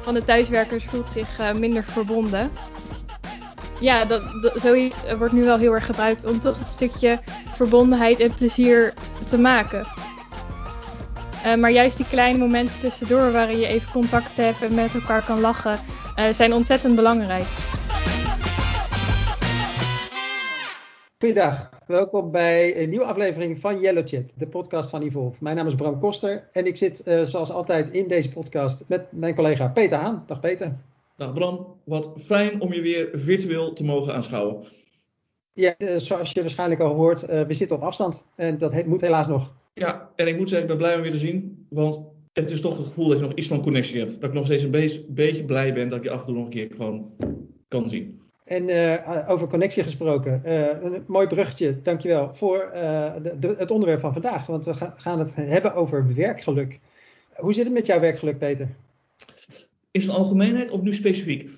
van de thuiswerkers voelt zich minder verbonden. Ja, dat, zoiets wordt nu wel heel erg gebruikt om toch een stukje verbondenheid en plezier te maken. maar juist die kleine momenten tussendoor waarin je even contact hebt en met elkaar kan lachen, zijn ontzettend belangrijk. Goedendag, welkom bij een nieuwe aflevering van Yellow Chat, de podcast van Evolve. Mijn naam is Bram Koster en ik zit uh, zoals altijd in deze podcast met mijn collega Peter Haan. Dag Peter. Dag Bram, wat fijn om je weer virtueel te mogen aanschouwen. Ja, uh, zoals je waarschijnlijk al hoort, uh, we zitten op afstand en dat he moet helaas nog. Ja, en ik moet zeggen, ik ben blij om je te zien, want het is toch het gevoel dat je nog iets van connectie hebt. Dat ik nog steeds een be beetje blij ben dat ik je af en toe nog een keer gewoon kan zien. En uh, over connectie gesproken, uh, een mooi bruggetje, dankjewel, voor uh, de, de, het onderwerp van vandaag. Want we ga, gaan het hebben over werkgeluk. Hoe zit het met jouw werkgeluk, Peter? In zijn algemeenheid of nu specifiek?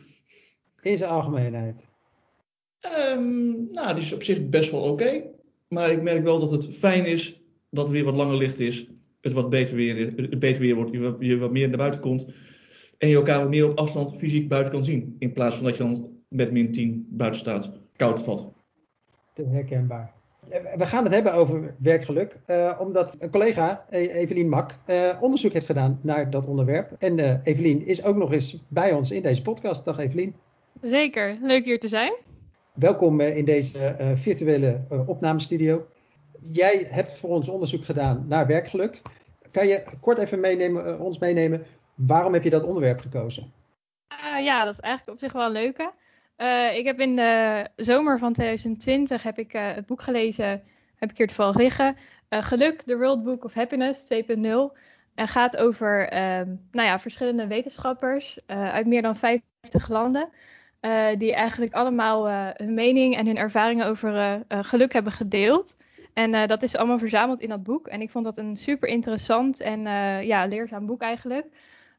In zijn algemeenheid. Um, nou, die is op zich best wel oké. Okay, maar ik merk wel dat het fijn is dat er weer wat langer licht is. Het wat beter weer, het beter weer wordt, je, je wat meer naar buiten komt. En je elkaar wat meer op afstand fysiek buiten kan zien. In plaats van dat je dan met min 10 buiten staat koud vat. Herkenbaar. We gaan het hebben over werkgeluk, uh, omdat een collega, Evelien Mak, uh, onderzoek heeft gedaan naar dat onderwerp. En uh, Evelien is ook nog eens bij ons in deze podcast. Dag Evelien. Zeker, leuk hier te zijn. Welkom in deze virtuele opnamestudio. Jij hebt voor ons onderzoek gedaan naar werkgeluk. Kan je kort even meenemen, ons meenemen, waarom heb je dat onderwerp gekozen? ja, dat is eigenlijk op zich wel een leuke. Uh, ik heb in de zomer van 2020 heb ik, uh, het boek gelezen, heb ik hier toevallig liggen. Uh, Geluk, The World Book of Happiness 2.0. En gaat over ehm, nou ja, verschillende wetenschappers uit meer dan 50 landen. die eigenlijk allemaal hun mening en hun ervaringen over geluk hebben gedeeld. En dat is allemaal verzameld in dat boek. En ik vond dat een super interessant en ja, leerzaam boek eigenlijk.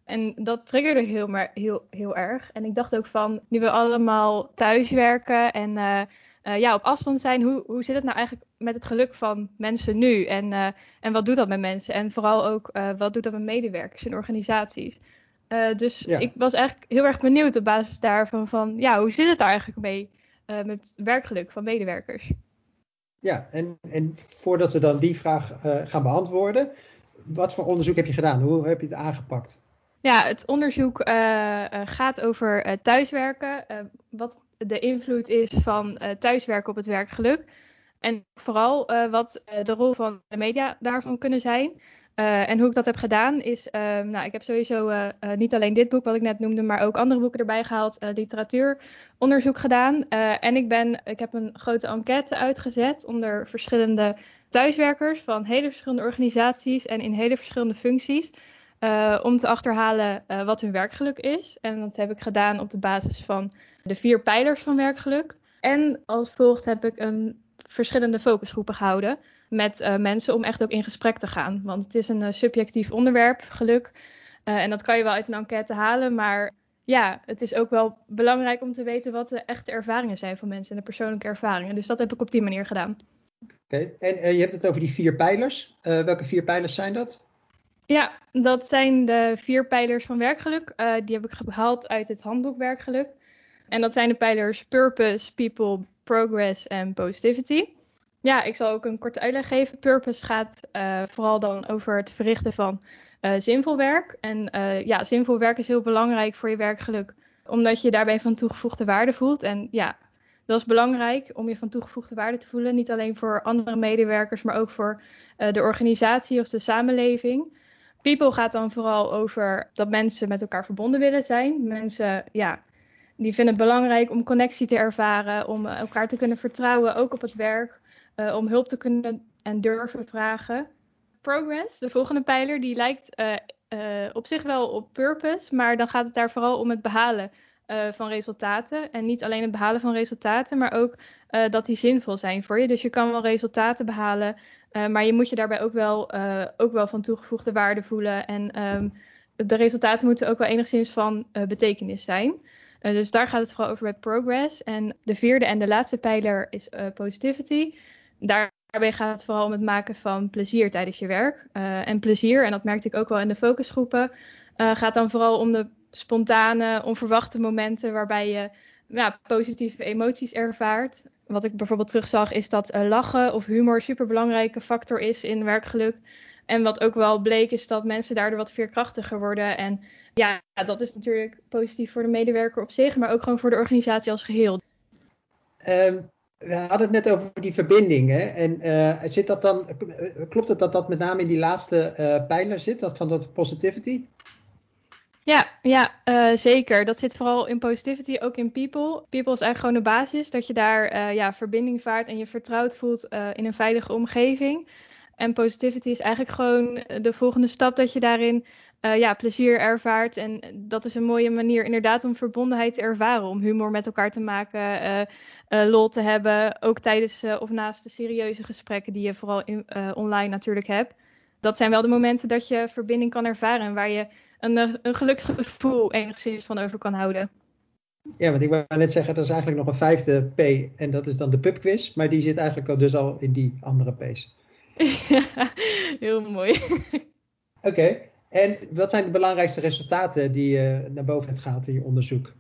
En dat triggerde heel, maar heel, heel erg. En ik dacht ook van, nu we allemaal thuiswerken en uh, uh, ja, op afstand zijn, hoe, hoe zit het nou eigenlijk met het geluk van mensen nu? En, uh, en wat doet dat met mensen? En vooral ook, wat doet dat met medewerkers en organisaties? dus ja. ik was eigenlijk heel erg benieuwd op basis daarvan van, ja, hoe zit het daar eigenlijk mee met werkgeluk van medewerkers? Ja, en, en voordat we dan die vraag gaan beantwoorden, wat voor onderzoek heb je gedaan? Hoe heb je het aangepakt? Ja, het onderzoek uh, uh, gaat over uh, thuiswerken. wat de invloed is van thuiswerken op het werkgeluk. En vooral wat de rol van de media daarvan kunnen zijn. en hoe ik dat heb gedaan is, nou, ik heb sowieso niet alleen dit boek wat ik net noemde, maar ook andere boeken erbij gehaald, literatuuronderzoek gedaan. en ik, ben, ik heb een grote enquête uitgezet onder verschillende thuiswerkers van hele verschillende organisaties en in hele verschillende functies. Uh, om te achterhalen uh, wat hun werkgeluk is. En dat heb ik gedaan op de basis van de vier pijlers van werkgeluk. En als volgt heb ik een verschillende focusgroepen gehouden met uh, mensen om echt ook in gesprek te gaan. Want het is een subjectief onderwerp, geluk. en dat kan je wel uit een enquête halen, maar ja, het is ook wel belangrijk om te weten wat de echte ervaringen zijn van mensen en de persoonlijke ervaringen. Dus dat heb ik op die manier gedaan. Oké, en je hebt het over die vier pijlers. welke vier pijlers zijn dat? Ja, dat zijn de vier pijlers van werkgeluk. Uh, die heb ik gehaald uit het handboek werkgeluk. En dat zijn de pijlers purpose, people, progress en positivity. Ja, ik zal ook een korte uitleg geven. Purpose gaat uh, vooral dan over het verrichten van uh, zinvol werk. En ja, zinvol werk is heel belangrijk voor je werkgeluk, omdat je daarbij van toegevoegde waarde voelt. En ja, dat is belangrijk om je van toegevoegde waarde te voelen. Niet alleen voor andere medewerkers, maar ook voor de organisatie of de samenleving. People gaat dan vooral over dat mensen met elkaar verbonden willen zijn. Mensen, ja, die vinden het belangrijk om connectie te ervaren, om elkaar te kunnen vertrouwen, ook op het werk, uh, om hulp te kunnen en durven vragen. Progress, de volgende pijler, die lijkt uh, op zich wel op purpose, maar dan gaat het daar vooral om het behalen van resultaten. En niet alleen het behalen van resultaten, maar ook dat die zinvol zijn voor je. Dus je kan wel resultaten behalen uh, maar je moet je daarbij ook wel, ook wel van toegevoegde waarde voelen. En um, de resultaten moeten ook wel enigszins van betekenis zijn. dus daar gaat het vooral over bij progress. En de vierde en de laatste pijler is positivity. Daarbij gaat het vooral om het maken van plezier tijdens je werk. en plezier, en dat merkte ik ook wel in de focusgroepen, gaat dan vooral om de spontane, onverwachte momenten waarbij je positieve emoties ervaart. Wat ik bijvoorbeeld terugzag is dat lachen of humor een superbelangrijke factor is in werkgeluk. En wat ook wel bleek is dat mensen daardoor wat veerkrachtiger worden. En ja, dat is natuurlijk positief voor de medewerker op zich, maar ook gewoon voor de organisatie als geheel. Um, we hadden het net over die verbinding. Hè? En uh, zit dat dan, klopt het dat dat met name in die laatste pijler zit, dat van dat positivity? Ja, ja uh, zeker. Dat zit vooral in positivity, ook in people. People is eigenlijk gewoon de basis, dat je daar ja, verbinding vaart en je vertrouwd voelt in een veilige omgeving. En positivity is eigenlijk gewoon de volgende stap dat je daarin ja, plezier ervaart. En dat is een mooie manier inderdaad om verbondenheid te ervaren. Om humor met elkaar te maken, lol te hebben. Ook tijdens of naast de serieuze gesprekken die je vooral in, online natuurlijk hebt. Dat zijn wel de momenten dat je verbinding kan ervaren. En waar je een, een geluksgevoel enigszins van over kan houden. Ja, want ik wou net zeggen, dat is eigenlijk nog een vijfde P. En dat is dan de pubquiz. Maar die zit eigenlijk al dus al in die andere P's. ja, heel mooi. Oké. En wat zijn de belangrijkste resultaten die je naar boven hebt gehaald in je onderzoek?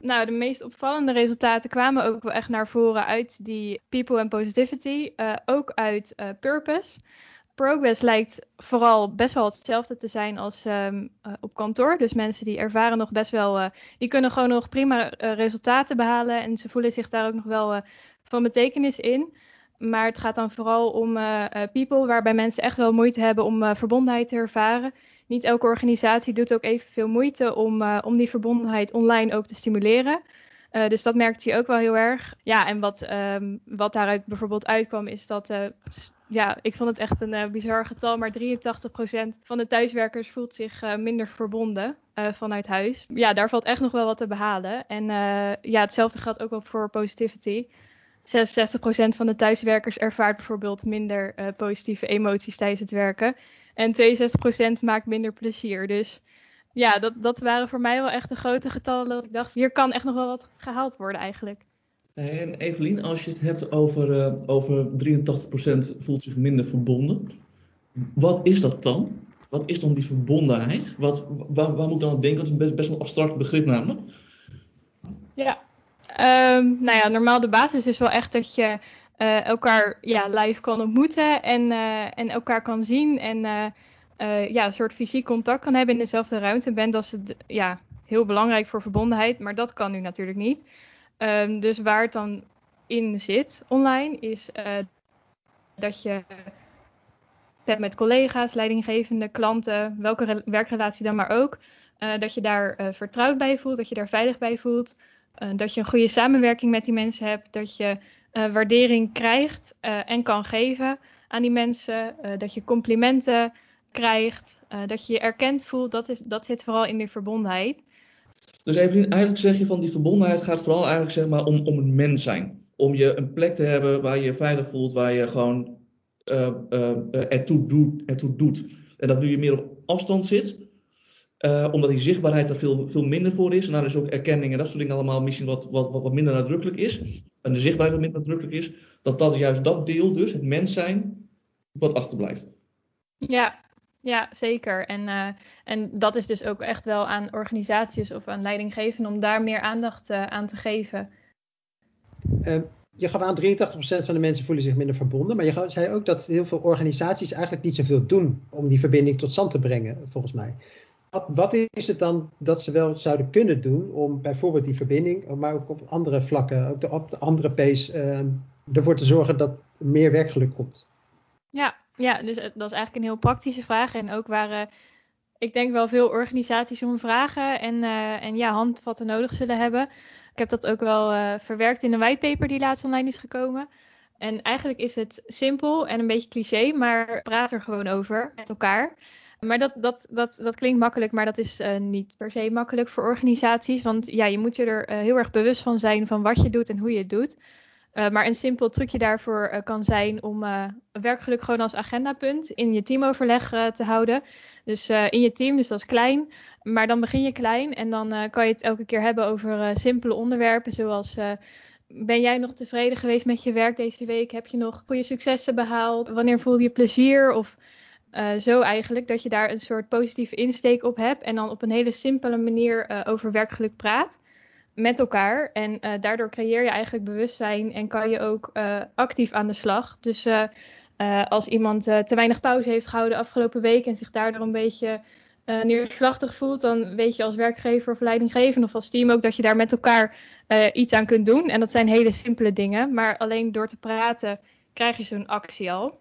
Nou, de meest opvallende resultaten kwamen ook wel echt naar voren uit die people and positivity, uh, ook uit uh, purpose. Progress lijkt vooral best wel hetzelfde te zijn als um, uh, op kantoor. Dus mensen die ervaren nog best wel, die kunnen gewoon nog prima resultaten behalen en ze voelen zich daar ook nog wel van betekenis in. Maar het gaat dan vooral om people, waarbij mensen echt wel moeite hebben om verbondenheid te ervaren. Niet elke organisatie doet ook evenveel moeite om, om die verbondenheid online ook te stimuleren. dus dat merkte je ook wel heel erg. Ja, en wat, um, wat daaruit bijvoorbeeld uitkwam, is dat. Ja, ik vond het echt een bizar getal, maar 83% van de thuiswerkers voelt zich minder verbonden vanuit huis. Ja, daar valt echt nog wel wat te behalen. En ja, hetzelfde geldt ook wel voor positivity. 66% van de thuiswerkers ervaart bijvoorbeeld minder uh, positieve emoties tijdens het werken. En 62% maakt minder plezier. Dus ja, dat, dat waren voor mij wel echt de grote getallen. Dat ik dacht, hier kan echt nog wel wat gehaald worden eigenlijk. En Evelien, als je het hebt over, uh, over 83% voelt zich minder verbonden. Wat is dat dan? Wat is dan die verbondenheid? Wat, waar, moet ik dan aan denken? Dat is best, best een abstract begrip namelijk. Ja, Um, nou ja, normaal de basis is wel echt dat je uh, elkaar ja, live kan ontmoeten en, en elkaar kan zien en ja, een soort fysiek contact kan hebben in dezelfde ruimte bent. Dat is ja, heel belangrijk voor verbondenheid, maar dat kan nu natuurlijk niet. Um, dus waar het dan in zit online is dat je hebt met collega's, leidinggevende, klanten, welke werkrelatie dan maar ook. dat je daar vertrouwd bij voelt, dat je daar veilig bij voelt. Dat je een goede samenwerking met die mensen hebt, dat je waardering krijgt en kan geven aan die mensen, dat je complimenten krijgt, dat je je erkend voelt, dat, is, dat zit vooral in die verbondenheid. Dus Evelien, eigenlijk zeg je van die verbondenheid gaat vooral eigenlijk zeg maar om, om een mens zijn. Om je een plek te hebben waar je je veilig voelt, waar je gewoon ertoe, doet, ertoe doet. En dat nu je meer op afstand zit, uh, omdat die zichtbaarheid er veel, veel minder voor is. En daar is ook erkenning en dat soort dingen allemaal misschien wat, wat, wat, wat minder nadrukkelijk is. En de zichtbaarheid wat minder nadrukkelijk is. Dat dat juist dat deel dus, het mens zijn, wat achterblijft. Ja, ja, zeker. En, uh, en dat is dus ook echt wel aan organisaties of aan leidinggevenden om daar meer aandacht uh, aan te geven. Uh, je gaf aan 83% van de mensen voelen zich minder verbonden. Maar je zei ook dat heel veel organisaties eigenlijk niet zoveel doen om die verbinding tot stand te brengen, volgens mij. Wat, wat, is het dan dat ze wel zouden kunnen doen om bijvoorbeeld die verbinding, maar ook op andere vlakken, de, op de andere pace, uh, ervoor te zorgen dat meer werkgeluk komt? Ja, ja, dus dat is eigenlijk een heel praktische vraag. En ook waar uh, ik denk wel veel organisaties om vragen en, uh, en ja, handvatten nodig zullen hebben. Ik heb dat ook wel verwerkt in een whitepaper die laatst online is gekomen. En eigenlijk is het simpel en een beetje cliché, maar praat er gewoon over met elkaar. Maar dat, dat, dat, dat klinkt makkelijk, maar dat is niet per se makkelijk voor organisaties. Want ja, je moet je er heel erg bewust van zijn van wat je doet en hoe je het doet. Uh, maar een simpel trucje daarvoor kan zijn om werkgeluk gewoon als agendapunt in je teamoverleg te houden. Dus in je team, dus dat is klein. Maar dan begin je klein en dan kan je het elke keer hebben over simpele onderwerpen zoals ben jij nog tevreden geweest met je werk deze week? Heb je nog goede successen behaald? Wanneer voel je plezier? Of zo eigenlijk dat je daar een soort positieve insteek op hebt en dan op een hele simpele manier over werkgeluk praat met elkaar. En daardoor creëer je eigenlijk bewustzijn en kan je ook actief aan de slag. Dus als iemand te weinig pauze heeft gehouden afgelopen week en zich daardoor een beetje neerslachtig voelt, dan weet je als werkgever of leidinggevende of als team ook dat je daar met elkaar iets aan kunt doen. En dat zijn hele simpele dingen, maar alleen door te praten krijg je zo'n actie al.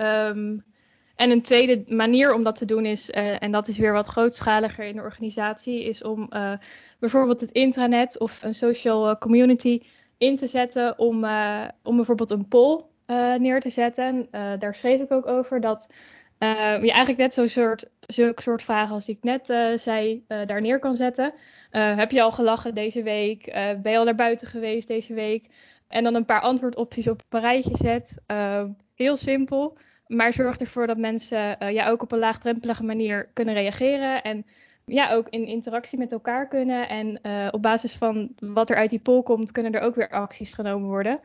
Um, en een tweede manier om dat te doen is, uh, en dat is weer wat grootschaliger in de organisatie, is om bijvoorbeeld het intranet of een social community in te zetten om, om bijvoorbeeld een poll neer te zetten. daar schreef ik ook over dat je eigenlijk net zo'n soort, zulke soort vragen als die ik net zei, daar neer kan zetten. heb je al gelachen deze week? ben je al naar buiten geweest deze week? En dan een paar antwoordopties op een rijtje zet. heel simpel, maar zorg ervoor dat mensen ja, ook op een laagdrempelige manier kunnen reageren. En ja, ook in interactie met elkaar kunnen. En op basis van wat er uit die poll komt, kunnen er ook weer acties genomen worden.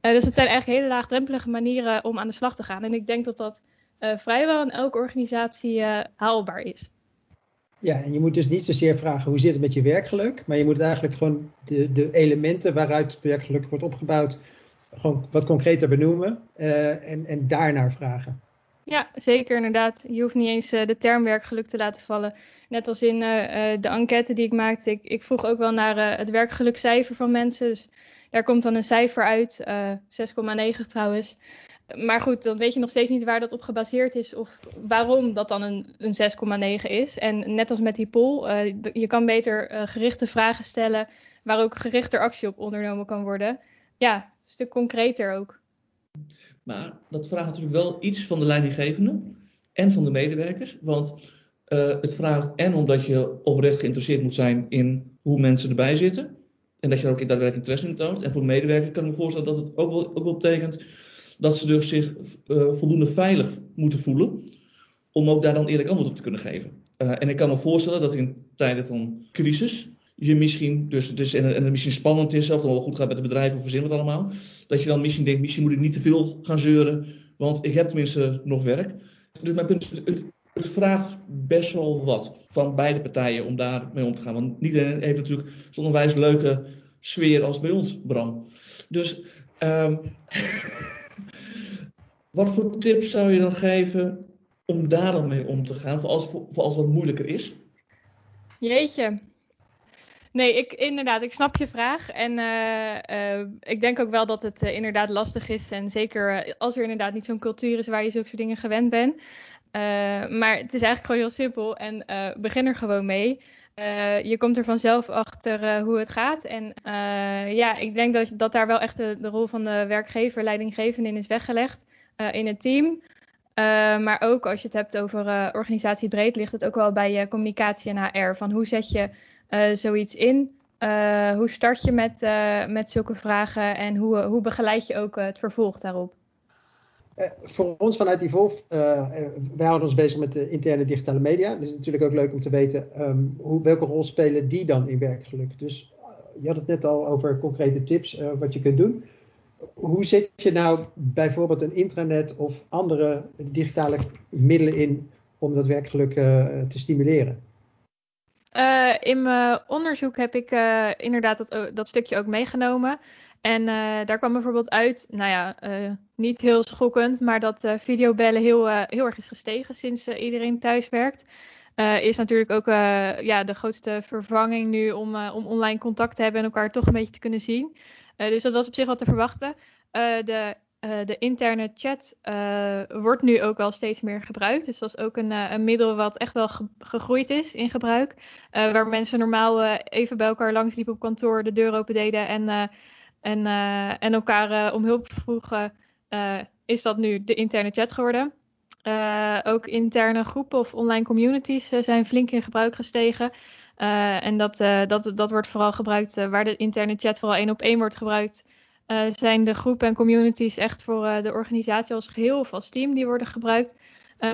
dus het zijn eigenlijk hele laagdrempelige manieren om aan de slag te gaan. En ik denk dat dat vrijwel in elke organisatie haalbaar is. Ja, en je moet dus niet zozeer vragen hoe zit het met je werkgeluk, maar je moet eigenlijk gewoon de, de elementen waaruit werkgeluk wordt opgebouwd, gewoon wat concreter benoemen uh, en, en daarnaar vragen. Ja, zeker inderdaad. Je hoeft niet eens de term werkgeluk te laten vallen. Net als in de enquête die ik maakte. Ik, ik vroeg ook wel naar het werkgelukcijfer van mensen. Dus daar komt dan een cijfer uit, 6,9 trouwens maar goed, dan weet je nog steeds niet waar dat op gebaseerd is of waarom dat dan een, een 6,9 is. En net als met die poll, je kan beter gerichte vragen stellen waar ook gerichter actie op ondernomen kan worden. Ja, een stuk concreter ook. Maar dat vraagt natuurlijk wel iets van de leidinggevende en van de medewerkers. Want uh, het vraagt en omdat je oprecht geïnteresseerd moet zijn in hoe mensen erbij zitten. En dat je er ook daadwerkelijk interesse in toont. En voor de medewerker kan ik me voorstellen dat het ook wel, ook wel betekent dat ze dus zich uh, voldoende veilig moeten voelen. Om ook daar dan eerlijk antwoord op te kunnen geven. Uh, en ik kan me voorstellen dat in tijden van crisis je misschien, dus, en, en het misschien spannend is, of het wel goed gaat met het bedrijf of verzin wat allemaal, dat je dan misschien denkt, misschien moet ik niet te veel gaan zeuren, want ik heb tenminste nog werk. Dus mijn punt is, het, vraagt best wel wat van beide partijen om daarmee om te gaan. Want niet iedereen heeft natuurlijk zo'n onwijs leuke sfeer als bij ons, Bram. Dus um, Wat voor tips zou je dan geven om daar dan mee om te gaan, voor als, voor als wat moeilijker is? Jeetje. Nee, ik, inderdaad, ik snap je vraag. En uh, uh, ik denk ook wel dat het uh, inderdaad lastig is. En zeker als er inderdaad niet zo'n cultuur is waar je zulke soort dingen gewend bent. maar het is eigenlijk gewoon heel simpel. En begin er gewoon mee. je komt er vanzelf achter hoe het gaat. En ja, ik denk dat, dat daar wel echt de, rol van de werkgever, leidinggevende in is weggelegd. Eh, in het team. Eh, maar ook als je het hebt over organisatie breed, ligt het ook wel bij communicatie en HR. Van hoe zet je zoiets in? hoe start je met, met zulke vragen en hoe, hoe begeleid je ook het vervolg daarop? voor ons vanuit Evolve, wij houden ons bezig met de interne digitale media. Dus het is natuurlijk ook leuk om te weten um, hoe, welke rol spelen die dan in werkgeluk. Dus je had het net al over concrete tips wat je kunt doen hoe zet je nou bijvoorbeeld een intranet of andere digitale middelen in om dat werkgeluk te stimuleren? Uh, in mijn onderzoek heb ik uh, inderdaad dat, dat, stukje ook meegenomen. En daar kwam bijvoorbeeld uit, nou ja, niet heel schokkend, maar dat videobellen heel, heel erg is gestegen sinds iedereen thuis werkt. is natuurlijk ook ja, de grootste vervanging nu om, om online contact te hebben en elkaar toch een beetje te kunnen zien. Eh, dus dat was op zich wel te verwachten. Eh, de, eh, de interne chat wordt nu ook wel steeds meer gebruikt. Dus dat is ook een, een middel wat echt wel gegroeid is in gebruik. waar mensen normaal even bij elkaar langsliepen op kantoor, de deur open deden en, en, en elkaar om hulp vroegen. is dat nu de interne chat geworden? ook interne groepen of online communities zijn flink in gebruik gestegen. En dat, dat, dat wordt vooral gebruikt waar de interne chat vooral één op één wordt gebruikt. Zijn de groepen en communities echt voor de organisatie als geheel of als team die worden gebruikt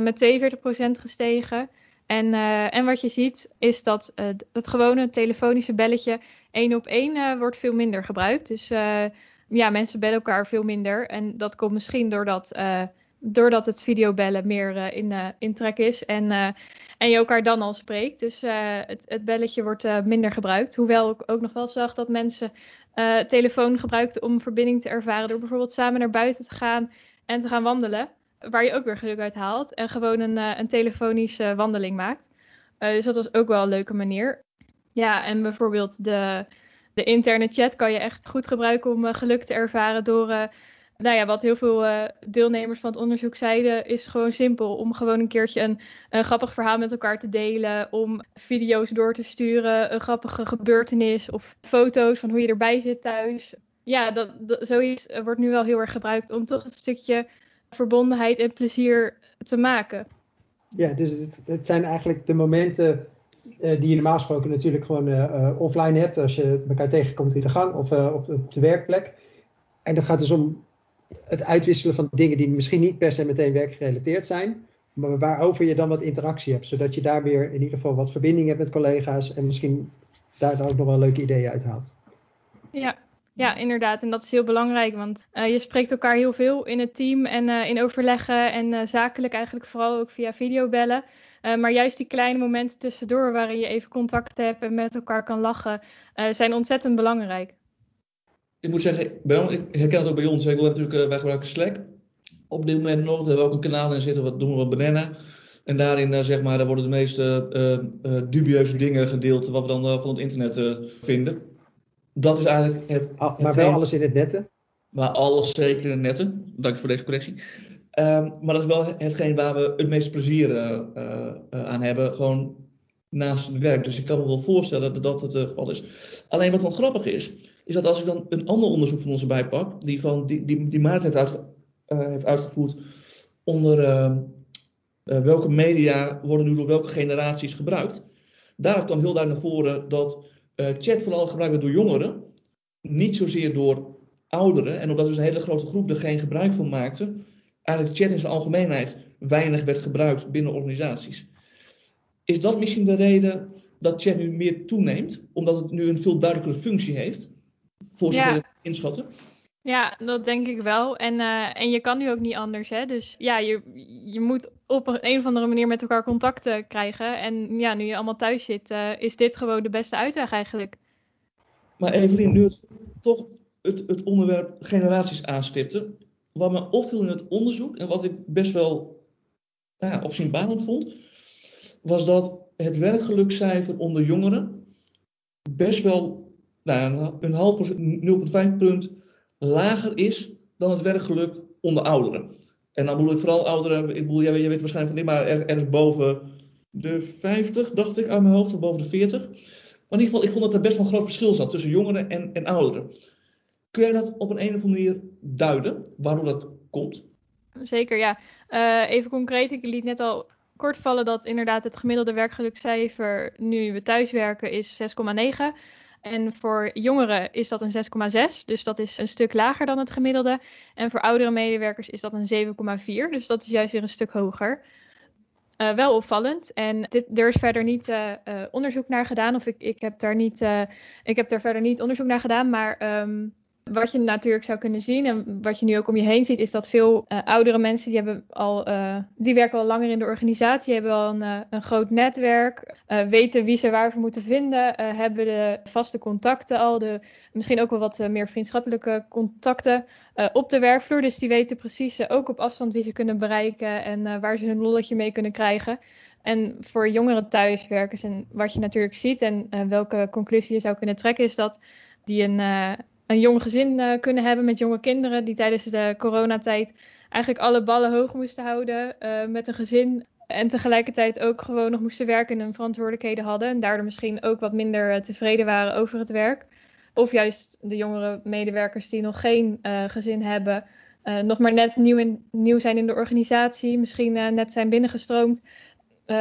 met 42% gestegen. En, en wat je ziet is dat het gewone telefonische belletje één op één wordt veel minder gebruikt. Dus ja, mensen bellen elkaar veel minder. En dat komt misschien doordat doordat het videobellen meer in, in trek is en, en je elkaar dan al spreekt. Dus het, het, belletje wordt minder gebruikt. Hoewel ik ook nog wel zag dat mensen telefoon gebruikten om verbinding te ervaren door bijvoorbeeld samen naar buiten te gaan en te gaan wandelen. Waar je ook weer geluk uit haalt en gewoon een, een telefonische wandeling maakt. dus dat was ook wel een leuke manier. Ja, en bijvoorbeeld de, de interne chat kan je echt goed gebruiken om geluk te ervaren door, nou ja, wat heel veel uh, deelnemers van het onderzoek zeiden, is gewoon simpel. Om gewoon een keertje een, grappig verhaal met elkaar te delen, om video's door te sturen, een grappige gebeurtenis of foto's van hoe je erbij zit thuis. Ja, dat, zoiets wordt nu wel heel erg gebruikt om toch een stukje verbondenheid en plezier te maken. Ja, dus het, het zijn eigenlijk de momenten uh, die je normaal gesproken natuurlijk gewoon offline hebt als je elkaar tegenkomt in de gang of op, op, de werkplek. En dat gaat dus om het uitwisselen van dingen die misschien niet per se meteen werkgerelateerd zijn, maar waarover je dan wat interactie hebt, zodat je daar weer in ieder geval wat verbinding hebt met collega's en misschien daar dan ook nog wel leuke ideeën uithaalt. Ja, ja, inderdaad. En dat is heel belangrijk, want uh, je spreekt elkaar heel veel in het team en uh, in overleggen en uh, zakelijk eigenlijk vooral ook via videobellen. maar juist die kleine momenten tussendoor waarin je even contact hebt en met elkaar kan lachen, zijn ontzettend belangrijk. Ik moet zeggen, ik herken het ook bij ons. Ik wil natuurlijk, wij gebruiken Slack op dit moment nog. Daar hebben we ook een kanaal in zitten, wat doen we wat Banana. En daarin zeg maar, daar worden de meeste dubieuze dingen gedeeld wat we dan van het internet vinden dat is eigenlijk het. Ah, maar wel alles in het netten? Maar alles zeker in het netten. Dank je voor deze correctie. Um, maar dat is wel hetgeen waar we het meeste plezier uh, uh, aan hebben. Gewoon naast het werk. Dus ik kan me wel voorstellen dat dat het geval is. Alleen wat wel grappig is, is dat als ik dan een ander onderzoek van ons erbij pak, die, van, die, die, die Maarten heeft, uitge, heeft uitgevoerd onder ehm, welke media worden nu door welke generaties gebruikt. Daaruit kwam heel duidelijk naar voren dat uh, chat vooral gebruikt wordt door jongeren, niet zozeer door ouderen. En omdat dus een hele grote groep er geen gebruik van maakte, eigenlijk chat in zijn algemeenheid weinig werd gebruikt binnen organisaties. Is dat misschien de reden dat chat nu meer toeneemt? Omdat het nu een veel duidelijkere functie heeft? Voor zover ja. inschatten? Ja, dat denk ik wel. En, uh, en je kan nu ook niet anders. Hè? Dus ja, je, je moet op een, een of andere manier met elkaar contacten krijgen. En ja, nu je allemaal thuis zit, uh, is dit gewoon de beste uitweg eigenlijk. Maar Evelien, nu het toch het, het onderwerp generaties aanstipte. Wat me opviel in het onderzoek en wat ik best wel nou ja, opzienbarend vond, was dat het werkgelukcijfer onder jongeren best wel nou, een half 0,5 punt lager is dan het werkgeluk onder ouderen. En dan bedoel ik vooral ouderen, ik bedoel, jij, weet, waarschijnlijk van dit, maar er, ergens boven de 50, dacht ik, uit mijn hoofd, of boven de 40. Maar in ieder geval, ik vond dat er best wel een groot verschil zat tussen jongeren en, en ouderen. Kun jij dat op een, een of andere manier duiden, waardoor dat komt? Zeker, ja. Uh, even concreet, ik liet net al kort vallen dat inderdaad het gemiddelde werkgelukcijfer nu we thuiswerken is 6,9. En voor jongeren is dat een 6,6. Dus dat is een stuk lager dan het gemiddelde. En voor oudere medewerkers is dat een 7,4. Dus dat is juist weer een stuk hoger. Uh, wel opvallend. En dit, er is verder niet uh, uh, onderzoek naar gedaan. Of ik, ik, heb daar niet, ik heb daar verder niet onderzoek naar gedaan. Maar um, wat je natuurlijk zou kunnen zien en wat je nu ook om je heen ziet, is dat veel uh, oudere mensen die hebben al, uh, die werken al langer in de organisatie, hebben al een, uh, een groot netwerk, weten wie ze waarvoor moeten vinden, hebben de vaste contacten al, de, misschien ook wel wat meer vriendschappelijke contacten op de werkvloer. Dus die weten precies ook op afstand wie ze kunnen bereiken en waar ze hun lolletje mee kunnen krijgen. En voor jongere thuiswerkers en wat je natuurlijk ziet en welke conclusie je zou kunnen trekken, is dat die een een jong gezin uh, kunnen hebben met jonge kinderen die tijdens de coronatijd eigenlijk alle ballen hoog moesten houden uh, met een gezin en tegelijkertijd ook gewoon nog moesten werken en hun verantwoordelijkheden hadden en daardoor misschien ook wat minder uh, tevreden waren over het werk. Of juist de jongere medewerkers die nog geen gezin hebben, nog maar net nieuw, in, nieuw zijn in de organisatie, misschien net zijn binnengestroomd.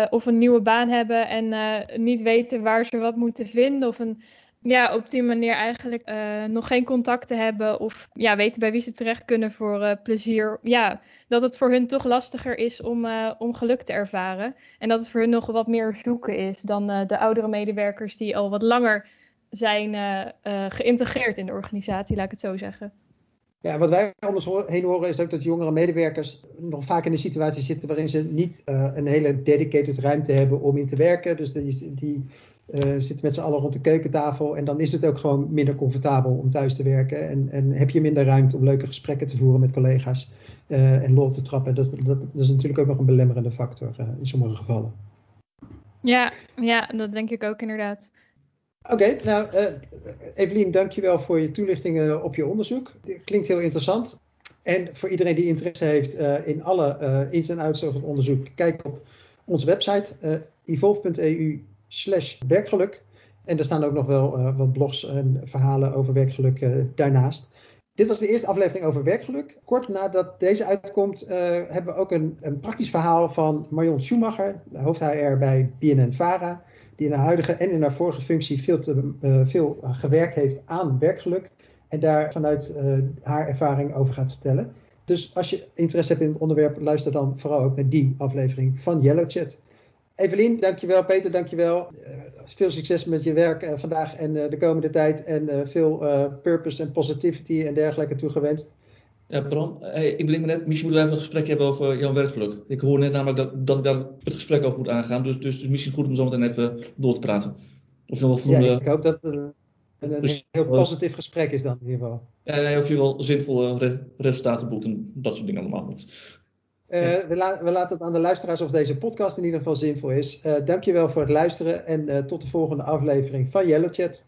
of een nieuwe baan hebben en niet weten waar ze wat moeten vinden. Of een ja, op die manier eigenlijk uh, nog geen contacten hebben of ja, weten bij wie ze terecht kunnen voor uh, plezier. Ja, dat het voor hun toch lastiger is om, uh, om geluk te ervaren. En dat het voor hun nog wat meer zoeken is dan de oudere medewerkers die al wat langer zijn geïntegreerd in de organisatie, laat ik het zo zeggen. Ja, wat wij om ons heen horen is ook dat jongere medewerkers nog vaak in een situatie zitten waarin ze niet een hele dedicated ruimte hebben om in te werken. Dus die, die uh, zitten met z'n allen rond de keukentafel en dan is het ook gewoon minder comfortabel om thuis te werken. En, en heb je minder ruimte om leuke gesprekken te voeren met collega's uh, en lol te trappen. Dat, dat, dat, is natuurlijk ook nog een belemmerende factor in sommige gevallen. Ja, ja, dat denk ik ook inderdaad. Oké, nou Evelien, dankjewel voor je toelichtingen op je onderzoek. Klinkt heel interessant. En voor iedereen die interesse heeft in alle ins en outs over het onderzoek, kijk op onze website evolve.eu slash werkgeluk. En daar staan ook nog wel wat blogs en verhalen over werkgeluk daarnaast. Dit was de eerste aflevering over werkgeluk. Kort nadat deze uitkomt, hebben we ook een, een praktisch verhaal van Marion Schumacher, hoofd HR bij BNN-Vara die in haar huidige en in haar vorige functie veel, te, veel gewerkt heeft aan werkgeluk. En daar vanuit haar ervaring over gaat vertellen. Dus als je interesse hebt in het onderwerp, luister dan vooral ook naar die aflevering van Yellow Chat. Evelien, dankjewel. Peter, dankjewel. Uh, veel succes met je werk uh, vandaag en uh, de komende tijd. En veel purpose en positivity en dergelijke toegewenst. Ja, Bram, hey, ik bedenk me net, misschien moeten we even een gesprek hebben over jouw werkgeluk. Ik hoor net namelijk dat, dat ik daar het gesprek over moet aangaan. Dus, dus misschien goed om zo meteen even door te praten. Of je wel voldoende... Ja, ik hoop dat het een, een, een heel positief gesprek is dan in ieder geval. Ja, nee, of je wel zinvolle re resultaten boekt en dat soort dingen allemaal. Uh, we, la we, laten het aan de luisteraars of deze podcast in ieder geval zinvol is. Uh, dankjewel voor het luisteren en uh, tot de volgende aflevering van Yellow Chat.